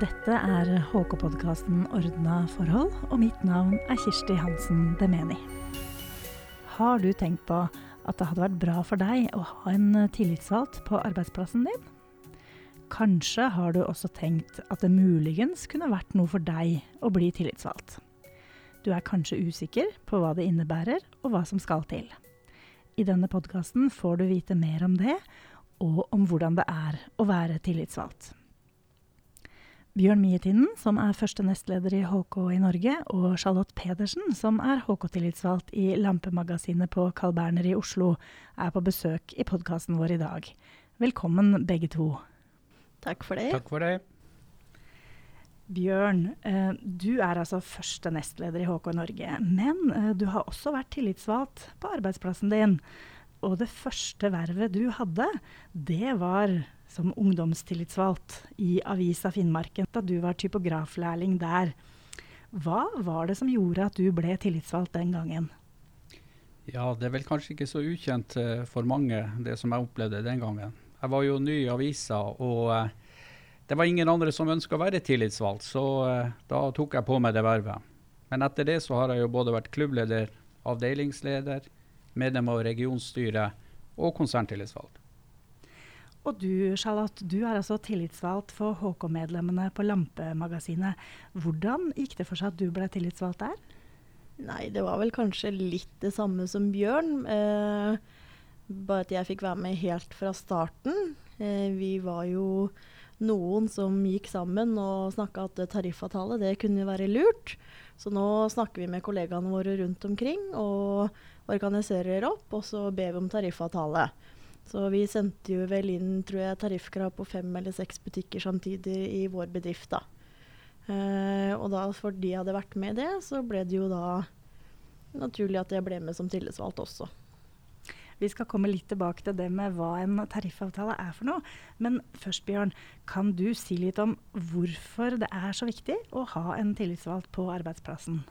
Dette er HK-podkasten Ordna forhold, og mitt navn er Kirsti Hansen Demeni. Har du tenkt på at det hadde vært bra for deg å ha en tillitsvalgt på arbeidsplassen din? Kanskje har du også tenkt at det muligens kunne vært noe for deg å bli tillitsvalgt. Du er kanskje usikker på hva det innebærer, og hva som skal til. I denne podkasten får du vite mer om det, og om hvordan det er å være tillitsvalgt. Bjørn Mietinden, som er første nestleder i HK i Norge, og Charlotte Pedersen, som er HK-tillitsvalgt i Lampemagasinet på Carl Berner i Oslo, er på besøk i podkasten vår i dag. Velkommen begge to. Takk for det. Takk for det. Bjørn, eh, du er altså første nestleder i HK Norge. Men eh, du har også vært tillitsvalgt på arbeidsplassen din. Og det første vervet du hadde, det var som ungdomstillitsvalgt i Avisa Finnmarken da du var typograflærling der. Hva var det som gjorde at du ble tillitsvalgt den gangen? Ja, Det er vel kanskje ikke så ukjent uh, for mange, det som jeg opplevde den gangen. Jeg var jo ny i avisa, og uh, det var ingen andre som ønska å være tillitsvalgt, så uh, da tok jeg på meg det vervet. Men etter det så har jeg jo både vært klubbleder, avdelingsleder, medlem av regionsstyret og konserntillitsvalgt. Og du Charlotte, du er altså tillitsvalgt for HK-medlemmene på Lampemagasinet. Hvordan gikk det for seg at du ble tillitsvalgt der? Nei, det var vel kanskje litt det samme som Bjørn. Eh, bare at jeg fikk være med helt fra starten. Eh, vi var jo noen som gikk sammen og snakka at tariffavtale det kunne være lurt. Så nå snakker vi med kollegaene våre rundt omkring og organiserer opp, og så ber vi om tariffavtale. Så vi sendte jo vel inn tror jeg, tariffkrav på fem eller seks butikker samtidig i vår bedrift. da. Eh, og da fordi jeg hadde vært med i det, så ble det jo da naturlig at jeg ble med som tillitsvalgt også. Vi skal komme litt tilbake til det med hva en tariffavtale er for noe. Men først, Bjørn, kan du si litt om hvorfor det er så viktig å ha en tillitsvalgt på arbeidsplassen?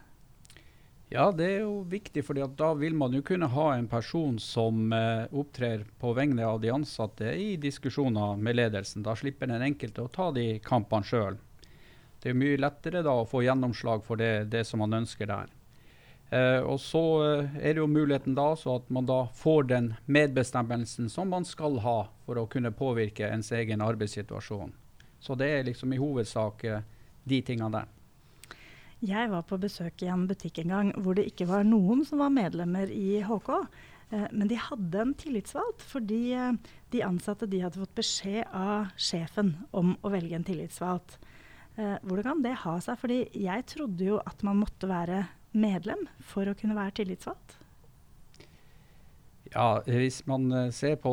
Ja, det er jo viktig, for da vil man jo kunne ha en person som eh, opptrer på vegne av de ansatte i diskusjoner med ledelsen. Da slipper den enkelte å ta de kampene sjøl. Det er mye lettere da å få gjennomslag for det, det som man ønsker der. Eh, og så eh, er det jo muligheten da så at man da får den medbestemmelsen som man skal ha for å kunne påvirke ens egen arbeidssituasjon. Så det er liksom i hovedsak eh, de tingene der. Jeg var på besøk i en butikk en gang hvor det ikke var noen som var medlemmer i HK. Eh, men de hadde en tillitsvalgt, fordi eh, de ansatte de hadde fått beskjed av sjefen om å velge en tillitsvalgt. Eh, hvordan kan det ha seg? Fordi jeg trodde jo at man måtte være medlem for å kunne være tillitsvalgt. Ja, Hvis man ser på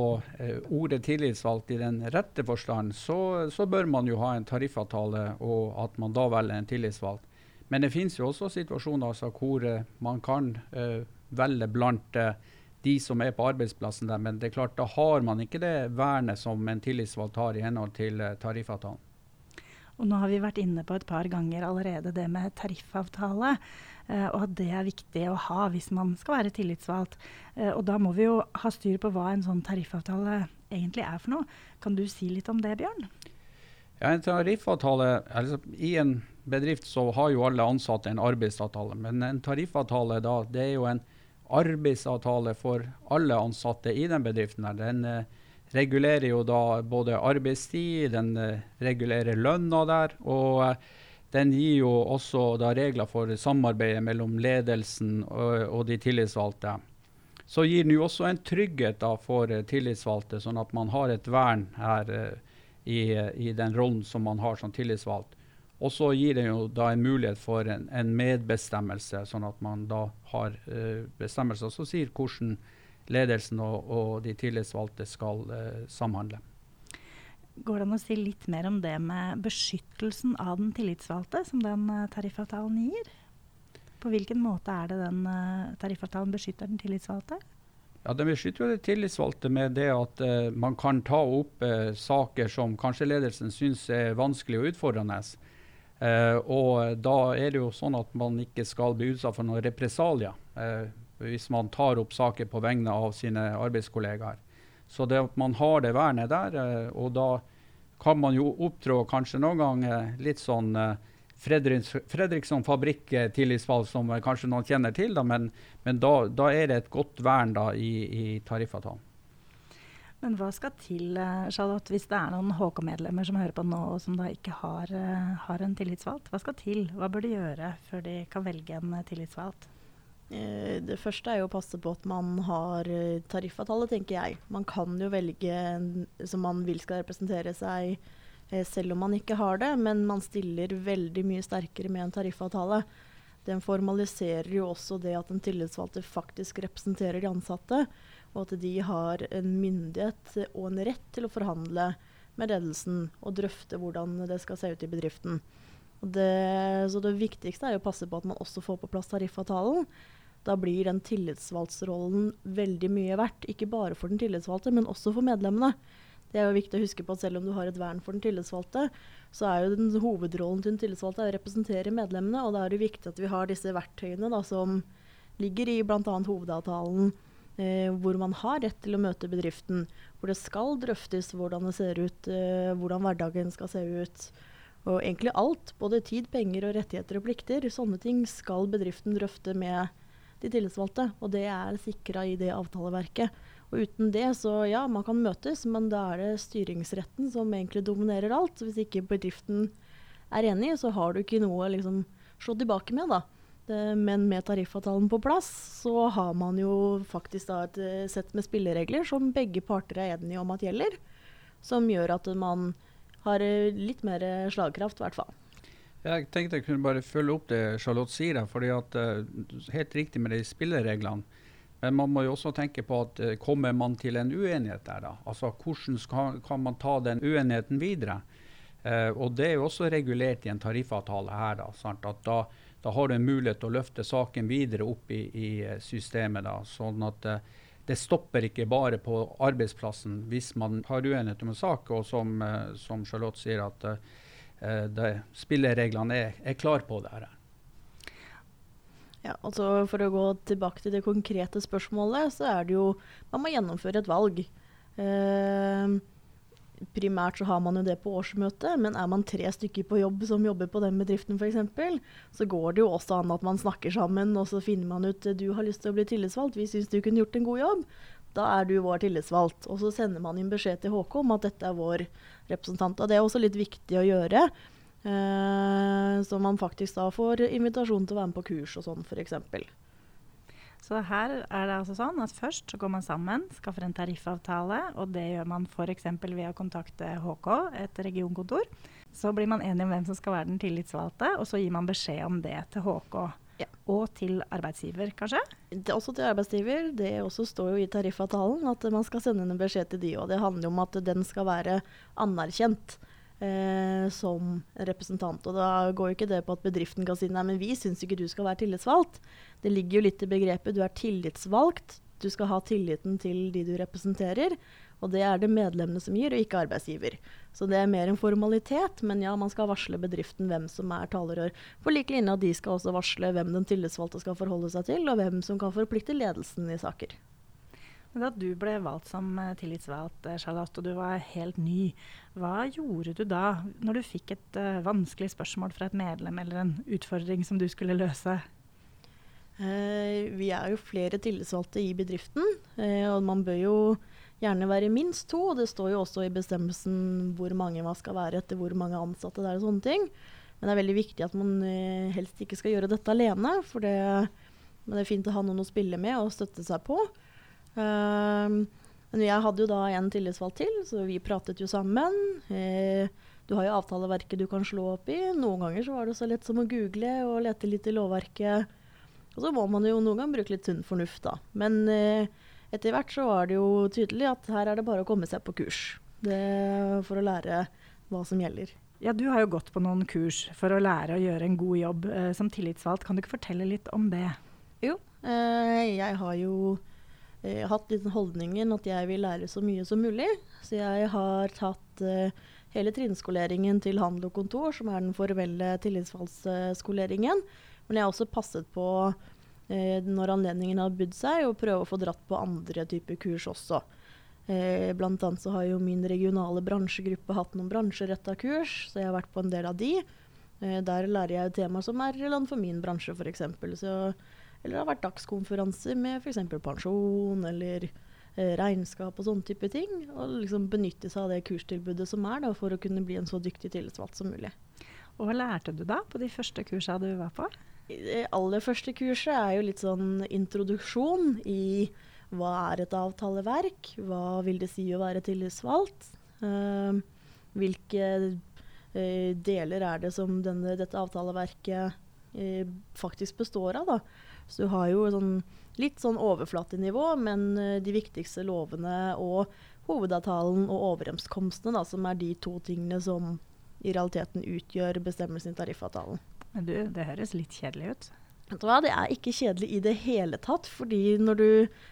ordet tillitsvalgt i den rette forstand, så, så, bør man jo ha en tariffavtale, og at man da velger en tillitsvalgt. Men det finnes jo også situasjoner altså, hvor uh, man kan uh, velge blant uh, de som er på arbeidsplassen der, men det er klart da har man ikke det vernet som en tillitsvalgt har i henhold til tariffavtalen. Og nå har vi vært inne på et par ganger allerede det med tariffavtale, og at det er viktig å ha hvis man skal være tillitsvalgt. og da må vi jo ha styr på hva en sånn tariffavtale egentlig er for noe. Kan du si litt om det, Bjørn? Ja, En tariffavtale, altså, I en bedrift så har jo alle ansatte en arbeidsavtale, men en tariffavtale da, det er jo en arbeidsavtale for alle ansatte i den bedriften. her. Den eh, regulerer jo da både arbeidstid, den eh, regulerer lønna der. og eh, den gir jo også da regler for samarbeidet mellom ledelsen og, og de tillitsvalgte. Så gir den jo også en trygghet da for eh, tillitsvalgte, sånn at man har et vern her eh, i, i, den rollen som man har som tillitsvalgt. Og så gir det jo da en mulighet for en, en medbestemmelse, sånn at man da har uh, bestemmelser som sier hvordan ledelsen og, og de tillitsvalgte skal uh, samhandle. Går det an å si litt mer om det med beskyttelsen av den tillitsvalgte, som den uh, tariffavtalen gir? På hvilken måte er det den tariffavtalen beskytter den tillitsvalgte? Ja, De beskytter jo de tillitsvalgte med det at man kan ta opp saker som kanskje ledelsen syns er vanskelig og utfordrende. Eh, og da er det jo sånn at man ikke skal bli utsatt for noen represalier uh, hvis man tar opp saker på vegne av sine arbeidskollegaer. Så det at man har det vernet der, uh, og da kan man jo opptrå kanskje noen ganger litt sånn eh, Fredriks, Fredriksson fabrikk-tillitsvalg, som kanskje noen kjenner til, da, men, men da, da, er det et godt vern da, i, i tariffavtalen. Men hva skal til eh, Charlotte, hvis det er noen HK-medlemmer som hører på nå og som da ikke har, eh, har, en tillitsvalgt? Hva skal til? Hva bør de gjøre før de kan velge en tillitsvalgt? Det første er jo å passe på at man har tariffavtale, tenker jeg. Man kan jo velge en som man vil skal representere seg Eh, selv om man ikke har det, men man stiller veldig mye sterkere med en tariffavtale. Den formaliserer jo også det at den tillitsvalgte faktisk representerer de ansatte, og at de har en myndighet og en rett til å forhandle med ledelsen og drøfte hvordan det skal se ut i bedriften. Det, så det viktigste er å passe på at man også får på plass tariffavtalen. Da blir den tillitsvalgtsrollen veldig mye verdt, ikke bare for den tillitsvalgte, men også for medlemmene. Det er jo viktig å huske på at selv om du har et vern for den tillitsvalgte, så er jo den hovedrollen til den tillitsvalgte å representere medlemmene. Og da er det viktig at vi har disse verktøyene da, som ligger i bl.a. hovedavtalen, eh, hvor man har rett til å møte bedriften. Hvor det skal drøftes hvordan det ser ut, eh, hvordan hverdagen skal se ut. Og egentlig alt, både tid, penger og rettigheter og plikter, sånne ting skal bedriften drøfte med de tillitsvalgte. Og det er sikra i det avtaleverket. Og uten det, så ja, man kan møtes, men da er det styringsretten som egentlig dominerer alt. Hvis ikke bedriften er enig, så har du ikke noe å liksom, slå tilbake med, da. Men med tariffavtalen på plass, så har man jo faktisk da et eh, sett med spilleregler som begge parter er enige om at gjelder. Som gjør at man har eh, litt mer slagkraft, i hvert fall. Jeg tenkte jeg kunne bare følge opp det Charlotte sier. fordi at, Helt riktig med de spillereglene. Men man må jo også tenke på at uh, kommer man til en uenighet der, da? Altså hvordan skal, kan man ta den uenigheten videre? Eh, og det er jo også regulert i en tariffavtale her, da. At da, da, har du en mulighet til å løfte saken videre opp i, i eh, systemet. da, sånn at eh, det stopper ikke bare på arbeidsplassen hvis man har uenighet om en sak, og som, som Charlotte sier, at det, spillereglene er, er klare på det her. Ja, altså For å gå tilbake til det konkrete spørsmålet, så er det jo Man må gjennomføre et valg. Eh, primært så har man jo det på årsmøtet, men er man tre stykker på jobb som jobber på den bedriften f.eks., så går det jo også an at man snakker sammen, og så finner man ut du har lyst til å bli tillitsvalgt, vi syns du kunne gjort en god jobb. Da er du vår tillitsvalgt. Og så sender man inn beskjed til HK om at dette er vår representant. Og det er også litt viktig å gjøre. Eh, så man faktisk da får invitasjon til å være med på kurs og sånn, f.eks. Så her er det altså sånn at først så går man sammen, skaffer en tariffavtale, og det gjør man f.eks. ved å kontakte HK, et regionkontor. Så blir man enig om hvem som skal være den tillitsvalgte, og så gir man beskjed om det til HK. Ja. Og til arbeidsgiver, kanskje? Det også til arbeidsgiver. Det også står jo i tariffavtalen at man skal sende en beskjed til de, og det handler om at den skal være anerkjent eh, som representant. Og da går jo ikke det på at bedriften kan si nei, men vi syns ikke du skal være tillitsvalgt. Det ligger jo litt i begrepet du er tillitsvalgt. Du skal ha tilliten til de du representerer. Og det er det medlemmene som gir, og ikke arbeidsgiver. Så det er mer en formalitet, men ja, man skal varsle bedriften hvem som er talerør. For like linje at de skal også varsle hvem den tillitsvalgte skal forholde seg til, og hvem som kan forplikte ledelsen i saker. Da du ble valgt som eh, tillitsvalgt, eh, Charlotte, og du var helt ny, hva gjorde du da, når du fikk et uh, vanskelig spørsmål fra et medlem, eller en utfordring som du skulle løse? Uh, vi er jo flere tillitsvalgte i bedriften, uh, og man bør jo gjerne være minst to. og Det står jo også i bestemmelsen hvor mange man skal være etter hvor mange ansatte det er og sånne ting. Men det er veldig viktig at man helst ikke skal gjøre dette alene, for det, det er fint å ha noen å spille med og støtte seg på. Uh, men jeg hadde jo da en tillitsvalgt til, så vi pratet jo sammen. Uh, du har jo avtaleverket du kan slå opp i. Noen ganger så var det så lett som å google og lete litt i lovverket. Og så må man jo noen ganger bruke litt sunn fornuft, da. Men uh, etter hvert så var det jo tydelig at her er det bare å komme seg på kurs. Det, for å lære hva som gjelder. Ja, Du har jo gått på noen kurs for å lære å gjøre en god jobb eh, som tillitsvalgt. Kan du ikke fortelle litt om det? Jo, eh, jeg har jo har hatt den holdningen at jeg vil lære så mye som mulig. Så jeg har tatt eh, hele trinnskoleringen til handel og kontor, som er den formelle tillitsfallsskoleringen. Men jeg har også passet på, eh, når anledningen har bydd seg, å prøve å få dratt på andre typer kurs også. Eh, blant annet så har jo min regionale bransjegruppe hatt noen bransjeretta kurs, så jeg har vært på en del av de. Eh, der lærer jeg temaer som er relevant for min bransje, f.eks. Eller det har vært dagskonferanser med f.eks. pensjon eller eh, regnskap og sånne type ting. Og liksom benytte seg av det kurstilbudet som er, da, for å kunne bli en så dyktig tillitsvalgt som mulig. Og hva lærte du da på de første kursene du var på? Det aller første kurset er jo litt sånn introduksjon i hva er et avtaleverk, hva vil det si å være tillitsvalgt, uh, hvilke uh, deler er det som denne, dette avtaleverket uh, faktisk består av. Da. Så du har jo sånn, litt sånn overflatenivå, men de viktigste lovene og hovedavtalen og overenskomstene, som er de to tingene som i realiteten utgjør bestemmelsen i tariffavtalen. Men du, det høres litt kjedelig ut. Det er ikke kjedelig i det hele tatt. fordi når du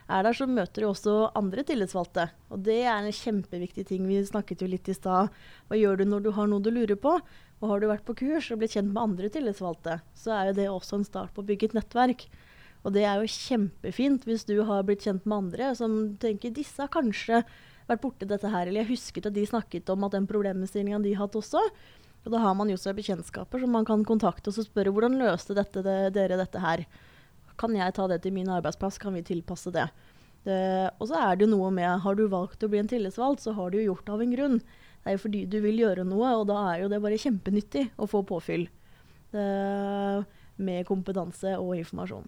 er der, så møter du også andre tillitsvalgte. Og det er en kjempeviktig ting. Vi snakket jo litt i stad. Hva gjør du når du har noe du lurer på? Og har du vært på kurs og blitt kjent med andre tillitsvalgte, så er jo det også en start på å bygge et nettverk. Og det er jo kjempefint hvis du har blitt kjent med andre som tenker disse har kanskje vært borti dette her, eller jeg husket at de snakket om at den problemstillinga de hatt også. Og da har man jo seg bekjentskaper som man kan kontakte og spørre hvordan løste dette, det, dere dette her. Kan jeg ta det til min arbeidsplass, kan vi tilpasse det. det og så er det jo noe med Har du valgt å bli en tillitsvalgt, så har du jo gjort det av en grunn. Det er jo fordi du vil gjøre noe, og da er jo det bare kjempenyttig å få påfyll. Det, med kompetanse og informasjon.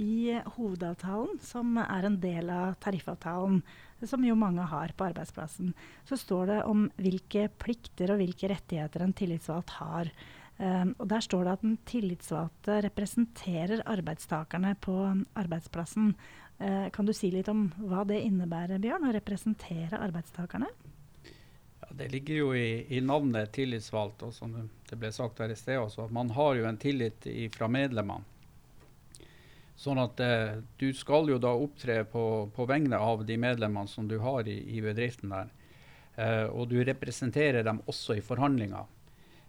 I hovedavtalen, som er en del av tariffavtalen, som jo mange har på arbeidsplassen, så står det om hvilke plikter og hvilke rettigheter en tillitsvalgt har. Um, og Der står det at den tillitsvalgte representerer arbeidstakerne på arbeidsplassen. Uh, kan du si litt om hva det innebærer, Bjørn, å representere arbeidstakerne? Ja, det ligger jo i, i, navnet tillitsvalgt, og som det ble sagt her i sted også. Man har jo en tillit fra medlemmene. Sånn at eh, du skal jo da opptre på, på, vegne av de medlemmene som du har i, i bedriften der. Eh, og du representerer dem også i forhandlinger.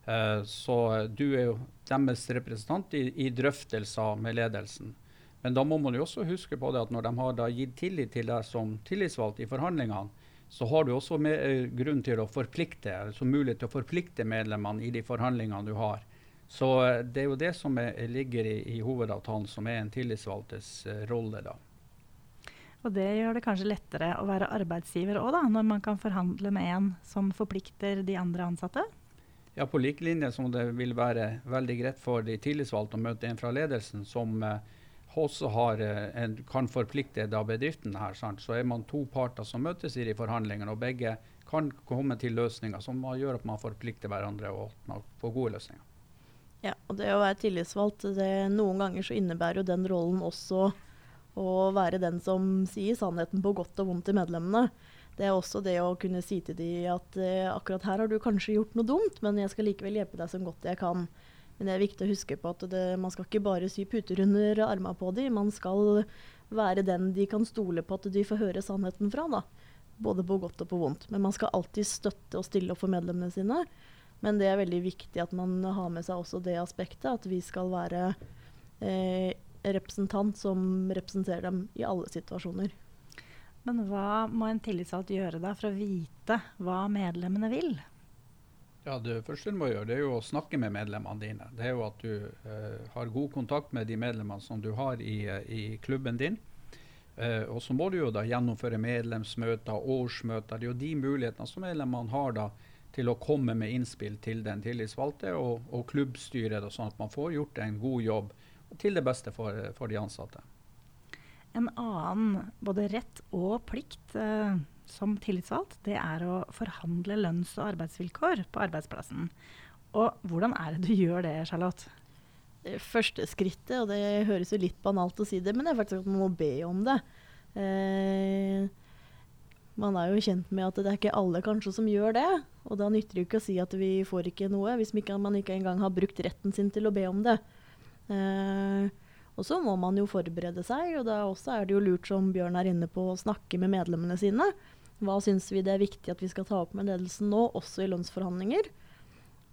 Eh, så du er jo deres representant i, i, drøftelser med ledelsen. Men da må man jo også huske på det at når de har gitt tillit til deg som tillitsvalgt i forhandlingene, så har du også med, eh, grunn til å forplikte, altså mulighet til å forplikte medlemmene i de forhandlingene du har. Så eh, det er jo det som er, ligger i, i, hovedavtalen, som er en tillitsvalgtes uh, rolle. da. Og det gjør det kanskje lettere å være arbeidsgiver òg, når man kan forhandle med en som forplikter de andre ansatte? Ja, på lik linje som det vil være veldig greit for de tillitsvalgte å møte en fra ledelsen som uh, også har, uh, en, kan forplikte da bedriften her. Sant? Så er man to parter som møtes i de forhandlingene, og begge kan komme til løsninger som gjør at man forplikter hverandre og man får gode løsninger. Ja, og det å være tillitsvalgt, det, noen ganger så innebærer jo den rollen også å være den som sier sannheten på godt og vondt til medlemmene. Det er også det å kunne si til dem at eh, akkurat her har du kanskje gjort noe dumt, men jeg skal likevel hjelpe deg så godt jeg kan. Men det er viktig å huske på at det, man skal ikke bare sy puter under armene på dem. Man skal være den de kan stole på at de får høre sannheten fra. da. Både på godt og på vondt. Men man skal alltid støtte og stille opp for medlemmene sine. Men det er veldig viktig at man har med seg også det aspektet at vi skal være eh, representant som representerer dem i alle situasjoner. Men hva må en tillitsvalgt gjøre da for å vite hva medlemmene vil? Ja, Det første du må gjøre, det er jo å snakke med medlemmene dine. Det er jo At du eh, har god kontakt med de medlemmene som du har i, uh, i klubben din. Eh, og så må du jo da gjennomføre medlemsmøter, årsmøter. Det er jo de mulighetene som medlemmene har da til å komme med innspill til den tillitsvalgte og, og klubbstyret, sånn at man får gjort en god jobb til det beste for, for de ansatte. En annen både rett og plikt eh, som tillitsvalgt, det er å forhandle lønns- og arbeidsvilkår på arbeidsplassen. Og hvordan er det du gjør det, Charlotte? Det første skrittet, og det høres jo litt banalt å si det, men det er faktisk at man må be om det. Eh, man er jo kjent med at det er ikke alle kanskje som gjør det. Og da nytter det ikke å si at vi får ikke noe, hvis man ikke engang har brukt retten sin til å be om det. Eh, og så må man jo forberede seg, og da er det jo lurt, som Bjørn er inne på, å snakke med medlemmene sine. Hva syns vi det er viktig at vi skal ta opp med ledelsen nå, også i lønnsforhandlinger?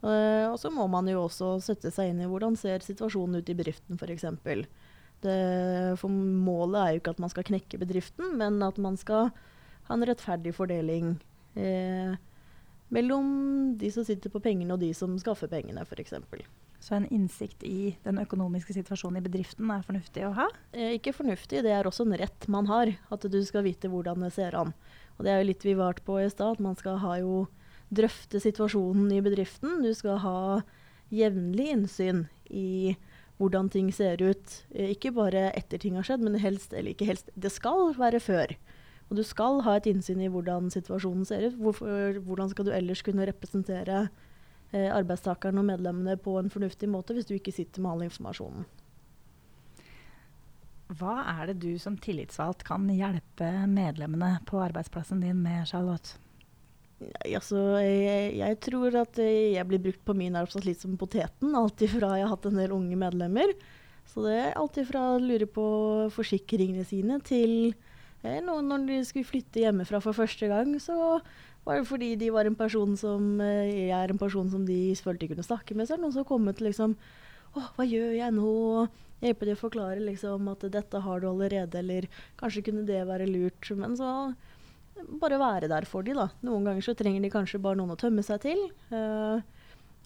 Eh, og så må man jo også sette seg inn i hvordan ser situasjonen ut i bedriften, f.eks. For målet er jo ikke at man skal knekke bedriften, men at man skal ha en rettferdig fordeling eh, mellom de som sitter på pengene og de som skaffer pengene, f.eks. Så en innsikt i den økonomiske situasjonen i bedriften er fornuftig å ha? Eh, ikke fornuftig, det er også en rett man har. At du skal vite hvordan det ser an. Og det er jo litt vi varte på i stad, at man skal ha jo drøfte situasjonen i bedriften. Du skal ha jevnlig innsyn i hvordan ting ser ut. Eh, ikke bare etter ting har skjedd, men helst, eller ikke helst, det skal være før. Og du skal ha et innsyn i hvordan situasjonen ser ut. Hvorfor, hvordan skal du ellers kunne representere eh, arbeidstakerne og medlemmene på en fornuftig måte hvis du ikke sitter med all informasjonen. Hva er det du som tillitsvalgt kan hjelpe medlemmene på arbeidsplassen din med, Charlotte? Ja, altså, jeg, jeg, tror at jeg blir brukt på min arbeidsplass litt som poteten. Alt ifra jeg har hatt en del unge medlemmer. Så det er alt ifra å lure på forsikringene sine til eh, når de skulle flytte hjemmefra for første gang, så var det fordi de var en person som eh, jeg er en person som de følte de kunne snakke med. Så er det noen som har kommet liksom Å, hva gjør jeg nå? Hjelpe de å forklare liksom at dette har du allerede, eller kanskje kunne det være lurt. Men så bare være der for de da. Noen ganger så trenger de kanskje bare noen å tømme seg til. Uh,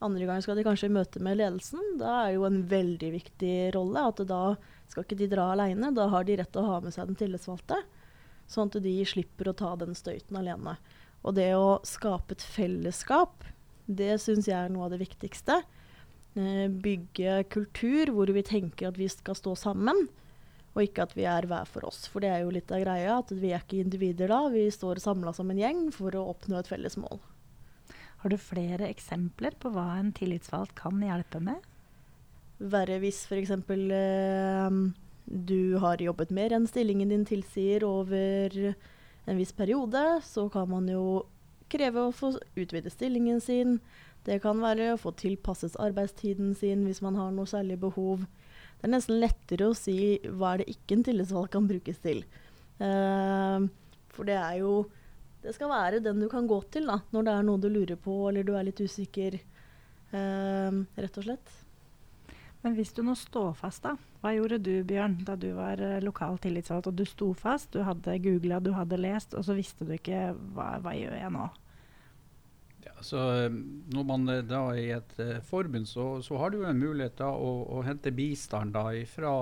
andre ganger skal de kanskje møte med ledelsen. Da er jo en veldig viktig rolle at da skal ikke de dra aleine. Da har de rett til å ha med seg den tillitsvalgte, sånn at de slipper å ta den støyten alene. Og det å skape et fellesskap, det syns jeg er noe av det viktigste. Eh, bygge kultur hvor vi tenker at vi skal stå sammen, og ikke at vi er hver for oss. For det er jo litt av greia, at vi er ikke individer da. Vi står samla som en gjeng for å oppnå et felles mål. Har du flere eksempler på hva en tillitsvalgt kan hjelpe med? Verre hvis f.eks. Eh, du har jobbet mer enn stillingen din tilsier over en viss periode, så kan man jo kreve å få utvide stillingen sin. Det kan være å få tilpasset arbeidstiden sin hvis man har noe særlig behov. Det er nesten lettere å si hva er det ikke en tillitsvalgt kan brukes til. Uh, for det er jo Det skal være den du kan gå til da, når det er noe du lurer på eller du er litt usikker. Uh, rett og slett. Men hvis du nå står fast, da. Hva gjorde du, Bjørn, da du var uh, lokal tillitsvalgt og du sto fast? Du hadde googla, du hadde lest, og så visste du ikke hva, hva gjør jeg nå? Ja, så eh, Når man er da i et uh, forbund, så, så, har du jo en mulighet da å, å hente bistand da ifra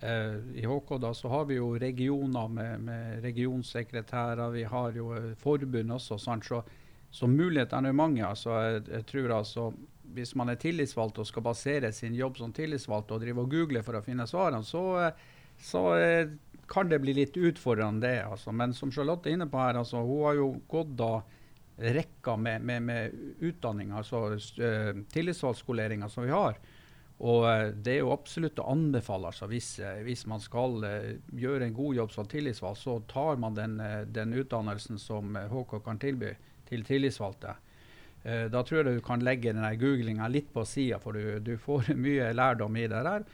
I HK da så har vi jo regioner med, med regionsekretærer, vi har jo forbund også. Sant? Så, så mulighetene er mange. altså jeg, jeg tror altså hvis man er tillitsvalgt og skal basere sin jobb som tillitsvalgt og drive og google for å finne svarene, så, så eh, kan det bli litt utfordrende, det. Altså. Men som Charlotte er inne på her, altså, hun har jo gått da rekka med, med, med utdanning, altså uh, som vi har. Og det er jo absolutt å anbefale. Altså, hvis, hvis man skal gjøre en god jobb som tillitsvalgt, så tar man den, den utdannelsen som HK kan tilby til tillitsvalgte. Uh, da tror jeg du kan legge denne googlinga litt på sida, for du, du, får mye lærdom i det der.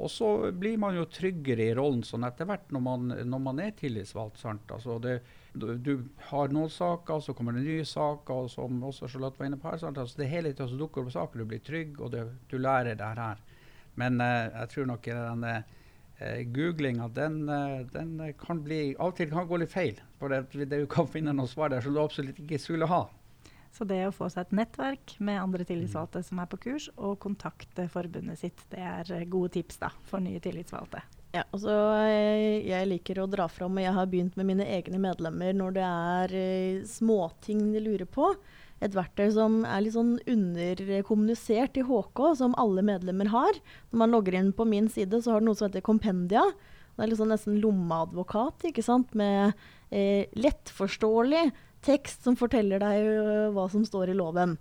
Og så blir man jo tryggere i rollen sånn etter hvert når man, når man er tillitsvalgt. Altså det, du, du, har noen saker, så kommer det nye saker, og som også Charlotte var inne på her. Altså det hele tida dukker opp saker, du blir trygg, og det, du lærer det her. Men eh, jeg tror nok den eh, googlinga, den, den, kan bli Av og til kan gå litt feil. For det, det, du kan finne noen svar der som du absolutt ikke skulle ha. Så det å få seg et nettverk med andre tillitsvalgte som er på kurs, og kontakte forbundet sitt, det er eh, gode tips da, for nye tillitsvalgte. Ja, altså jeg, jeg, liker å dra fram, og jeg har begynt med mine egne medlemmer når det er uh, småting de lurer på. Et verktøy som er litt sånn underkommunisert i HK, som alle medlemmer har. Når man logger inn på min side, så har det noe som heter Kompendia. Det er liksom nesten lommeadvokat, ikke sant, med eh, lettforståelig tekst som forteller deg uh, hva som står i loven.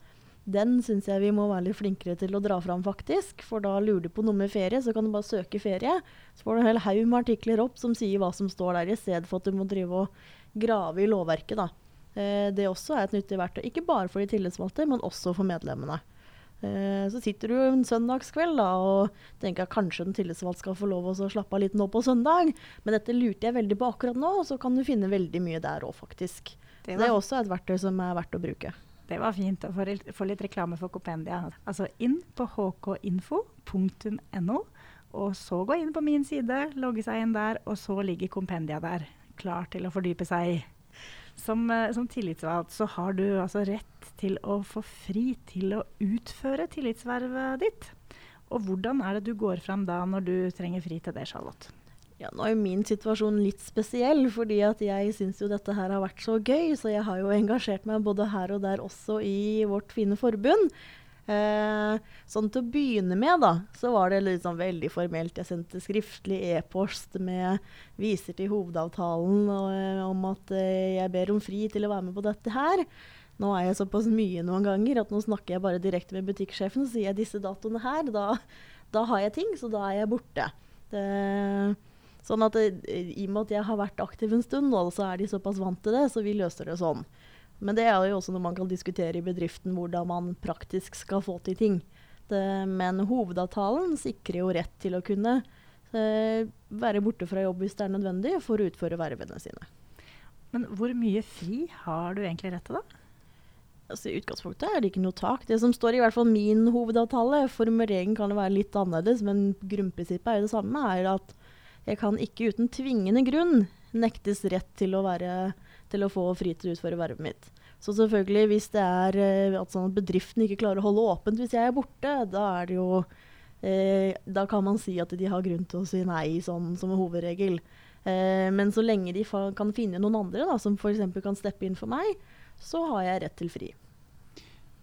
Den syns jeg vi må være litt flinkere til å dra fram, faktisk. For da lurer du på noe med ferie, så kan du bare søke ferie. Så får du en hel haug med artikler opp som sier hva som står der, i stedet for at du må drive og grave i lovverket. da. Eh, det også er et nyttig verktøy. Ikke bare for de tillitsvalgte, men også for medlemmene. Eh, så sitter du en søndagskveld da, og tenker at kanskje den tillitsvalgte skal få lov å slappe av litt nå på søndag. Men dette lurte jeg veldig på akkurat nå, og så kan du finne veldig mye der òg, faktisk. Det, var, det, er også et verktøy som er verdt å bruke. Det var fint å få, litt reklame for Kopendia. Altså inn på hkinfo.no, og så gå inn på min side, logge seg inn der, og så ligger Kompendia der, klar til å fordype seg Som, eh, som, tillitsvalgt så har du altså rett til å få fri til å utføre tillitsvervet ditt. Og hvordan er det du går frem da når du trenger fri til det, Charlotte? Ja, nå er jo min situasjon litt spesiell, fordi at jeg syns jo dette her har vært så gøy. Så jeg har jo engasjert meg både her og der også i vårt fine forbund. Eh, sånn til å begynne med, da, så var det liksom veldig formelt. Jeg sendte skriftlig e-post med viser til hovedavtalen og, eh, om at eh, jeg ber om fri til å være med på dette her. Nå er jeg såpass mye noen ganger at nå snakker jeg bare direkte med butikksjefen og sier jeg disse datoene her. Da, da, har jeg ting, så da er jeg borte. Det, sånn at det, I og med at jeg har vært aktiv en stund og så er de såpass vant til det, så vi løser det sånn. Men det er jo også noe man kan diskutere i bedriften, hvordan man praktisk skal få til ting. Det, men hovedavtalen sikrer jo rett til å kunne eh, være borte fra jobb hvis det er nødvendig, for å utføre vervene sine. Men hvor mye fri har du egentlig rett til, da? Altså, I utgangspunktet er det ikke noe tak. Det som står i hvert fall min hovedavtale, formuleringen kan det være litt annerledes, men grunnprinsippet er jo det samme, er at jeg kan ikke uten tvingende grunn nektes rett til å være til å få fri til å utføre vervet mitt. Så selvfølgelig, hvis det er eh, at sånn bedriften ikke klarer å holde åpent hvis jeg er borte, da er det jo eh, Da kan man si at de har grunn til å si nei, sånn som hovedregel. Eh, men så lenge de kan finne noen andre da, som f.eks. kan steppe inn for meg, så har jeg rett til fri.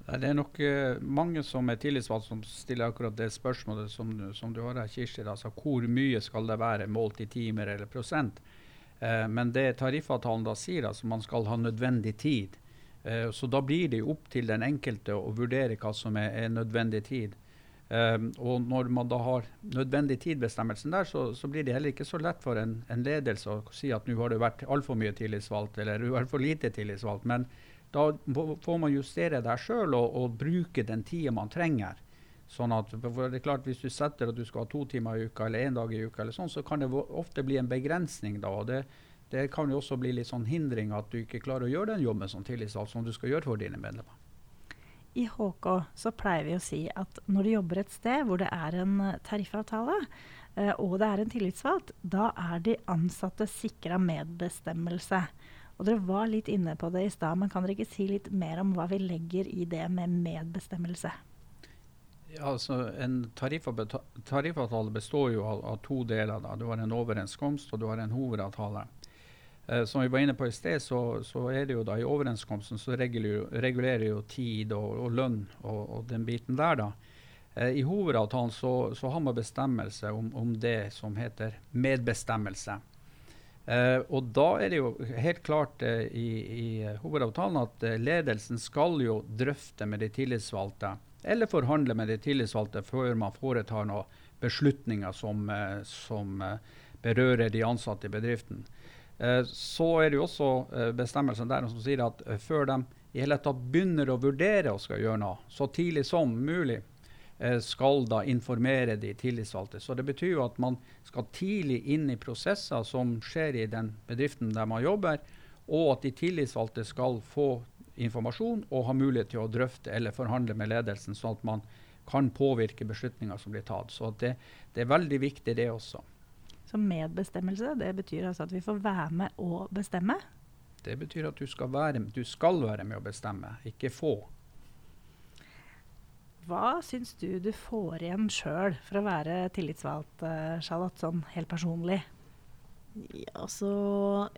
Det er nok uh, mange som er tillitsvalgt som stiller akkurat det spørsmålet som, som du har her, Kirsti. Altså, hvor mye skal det være målt i timer eller prosent? Eh, men det tariffavtalen da sier, altså man skal ha nødvendig tid. Eh, så da blir det opp til den enkelte å vurdere hva som er, er nødvendig tid. Um, og når man da har nødvendig tid-bestemmelsen der, så, så, blir det heller ikke så lett for en, en ledelse å si at nå har det vært altfor mye tillitsvalgt eller du har for lite tillitsvalgt. Men da får man justere deg sjøl og, og, bruke den tida man trenger. Sånn at, for det er klart Hvis du setter at du skal ha to timer i uka eller én dag i uka, eller sånn, så kan det ofte bli en begrensning. da, og det, det kan jo også bli litt sånn hindring at du ikke klarer å gjøre den jobben som tillitsvalgt som du skal gjøre for dine medlemmer. I HK så pleier vi å si at når du jobber et sted hvor det er en eh, tariffavtale, uh, og det er en tillitsvalgt, da er de ansatte sikra medbestemmelse. Og Dere var litt inne på det i stad, men kan dere ikke si litt mer om hva vi legger i det med medbestemmelse? Ja, altså En tariffavtale består jo av, av, to deler. Da. Du har en overenskomst og du har en hovedavtale. Eh, som vi var inne på i sted, så, så, er det jo da i overenskomsten så regulerer, regulerer jo tid og, og lønn og, og, den biten der. da. Eh, I hovedavtalen så, så, har man bestemmelse om, om, det som heter medbestemmelse. Eh, og da er det jo helt klart eh, i, i, hovedavtalen at eh, ledelsen skal jo drøfte med de tillitsvalgte eller forhandle med de tillitsvalgte før man foretar noen beslutninger som, eh, som eh, berører de ansatte i bedriften. Eh, så er det jo også bestemmelsen der som sier at før de i hele tatt begynner å vurdere og skal gjøre noe, så tidlig som mulig, skal da informere de tillitsvalgte. Så det betyr jo at man skal tidlig inn i prosesser som skjer i den bedriften der man jobber, og at de tillitsvalgte skal få informasjon og ha mulighet til å drøfte eller forhandle med ledelsen, sånn at man kan påvirke beslutninger som blir tatt. Så det, det, er veldig viktig, det også. Så medbestemmelse, det betyr altså at vi får være med å bestemme? Det betyr at du skal være, du skal være med å bestemme, ikke få. Hva syns du du får igjen sjøl for å være tillitsvalgt, eh, Charlotte, sånn helt personlig? Ja, altså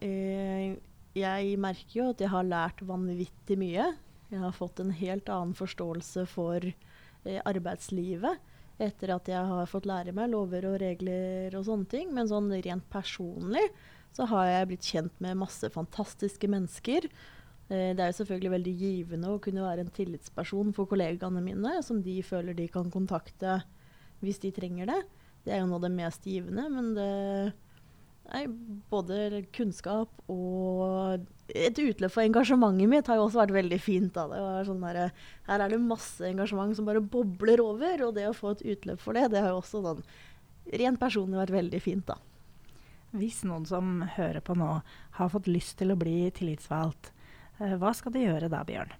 eh, jeg merker jo at jeg har lært vanvittig mye. Jeg har fått en helt annen forståelse for eh, arbeidslivet etter at jeg har fått lære meg lover og regler og sånne ting. Men sånn rent personlig så har jeg blitt kjent med masse fantastiske mennesker. Eh, det er jo selvfølgelig veldig givende å kunne være en tillitsperson for kollegaene mine, som de føler de kan kontakte hvis de trenger det. Det er jo noe av det mest givende, men det er både kunnskap og et utløp for engasjementet mitt har jo også vært veldig fint. Da. Det sånn der, her er det masse engasjement som bare bobler over, og det å få et utløp for det, det har jo også sånn rent personlig vært veldig fint. da. Hvis noen som hører på nå, har fått lyst til å bli tillitsvalgt, hva skal de gjøre da, Bjørn?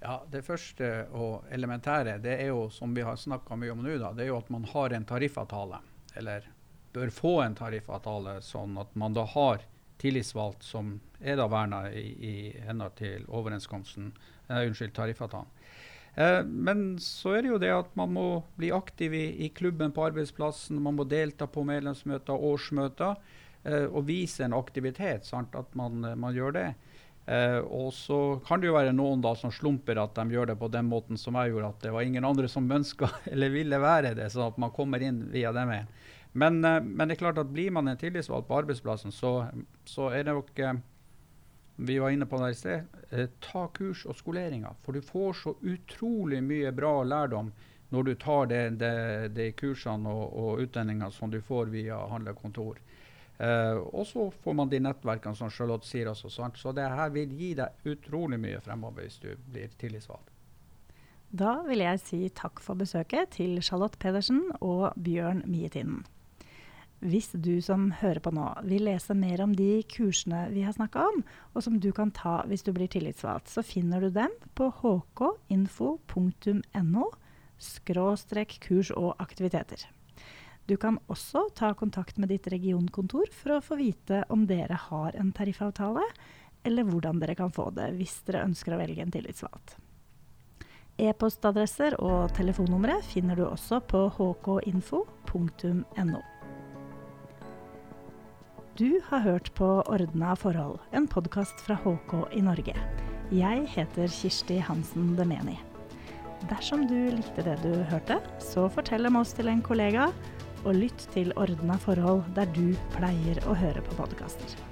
Ja, Det første og elementære det er jo, som vi har snakka mye om nå, da, det er jo at man har en tariffavtale. Eller bør få en tariffavtale, sånn at man da har tillitsvalgt som er da verna i, i henhold til overenskomsten, eh, unnskyld, tariffavtalen. Eh, men så er det jo det at man må bli aktiv i, i klubben på arbeidsplassen. Man må delta på medlemsmøter årsmøter eh, og vise en aktivitet. Sant? At man, man gjør det. Eh, og så kan det jo være noen da som slumper at de gjør det på den måten som jeg gjorde, at det var ingen andre som ønska eller ville være det, sånn at man kommer inn via den veien. Men, eh, men, det er klart at blir man en tillitsvalgt på arbeidsplassen, så, så er det nok eh, vi var inne på det i sted, eh, ta kurs og skoleringer. For du får så utrolig mye bra lærdom når du tar de, kursene og, og utdanningene som du får via handlekontor. Eh, og så får man de nettverkene som Charlotte sier også. Sant? Så det her vil gi deg utrolig mye fremover hvis du blir tillitsvalgt. Da vil jeg si takk for besøket til Charlotte Pedersen og Bjørn Mietinden. Hvis du som hører på nå vil lese mer om de kursene vi har snakka om, og som du kan ta hvis du blir tillitsvalgt, så finner du dem på hkinfo.no kurs og aktiviteter. Du kan også ta kontakt med ditt regionkontor for å få vite om dere har en tariffavtale, eller hvordan dere kan få det hvis dere ønsker å velge en tillitsvalgt. E-postadresser og telefonnumre finner du også på hkinfo.no. Du har hørt på Ordna forhold, en podkast fra HK i Norge. Jeg heter Kirsti Hansen Demeni. Dersom du likte det du hørte, så fortell om oss til en kollega, og lytt til Ordna forhold der du pleier å høre på podkaster.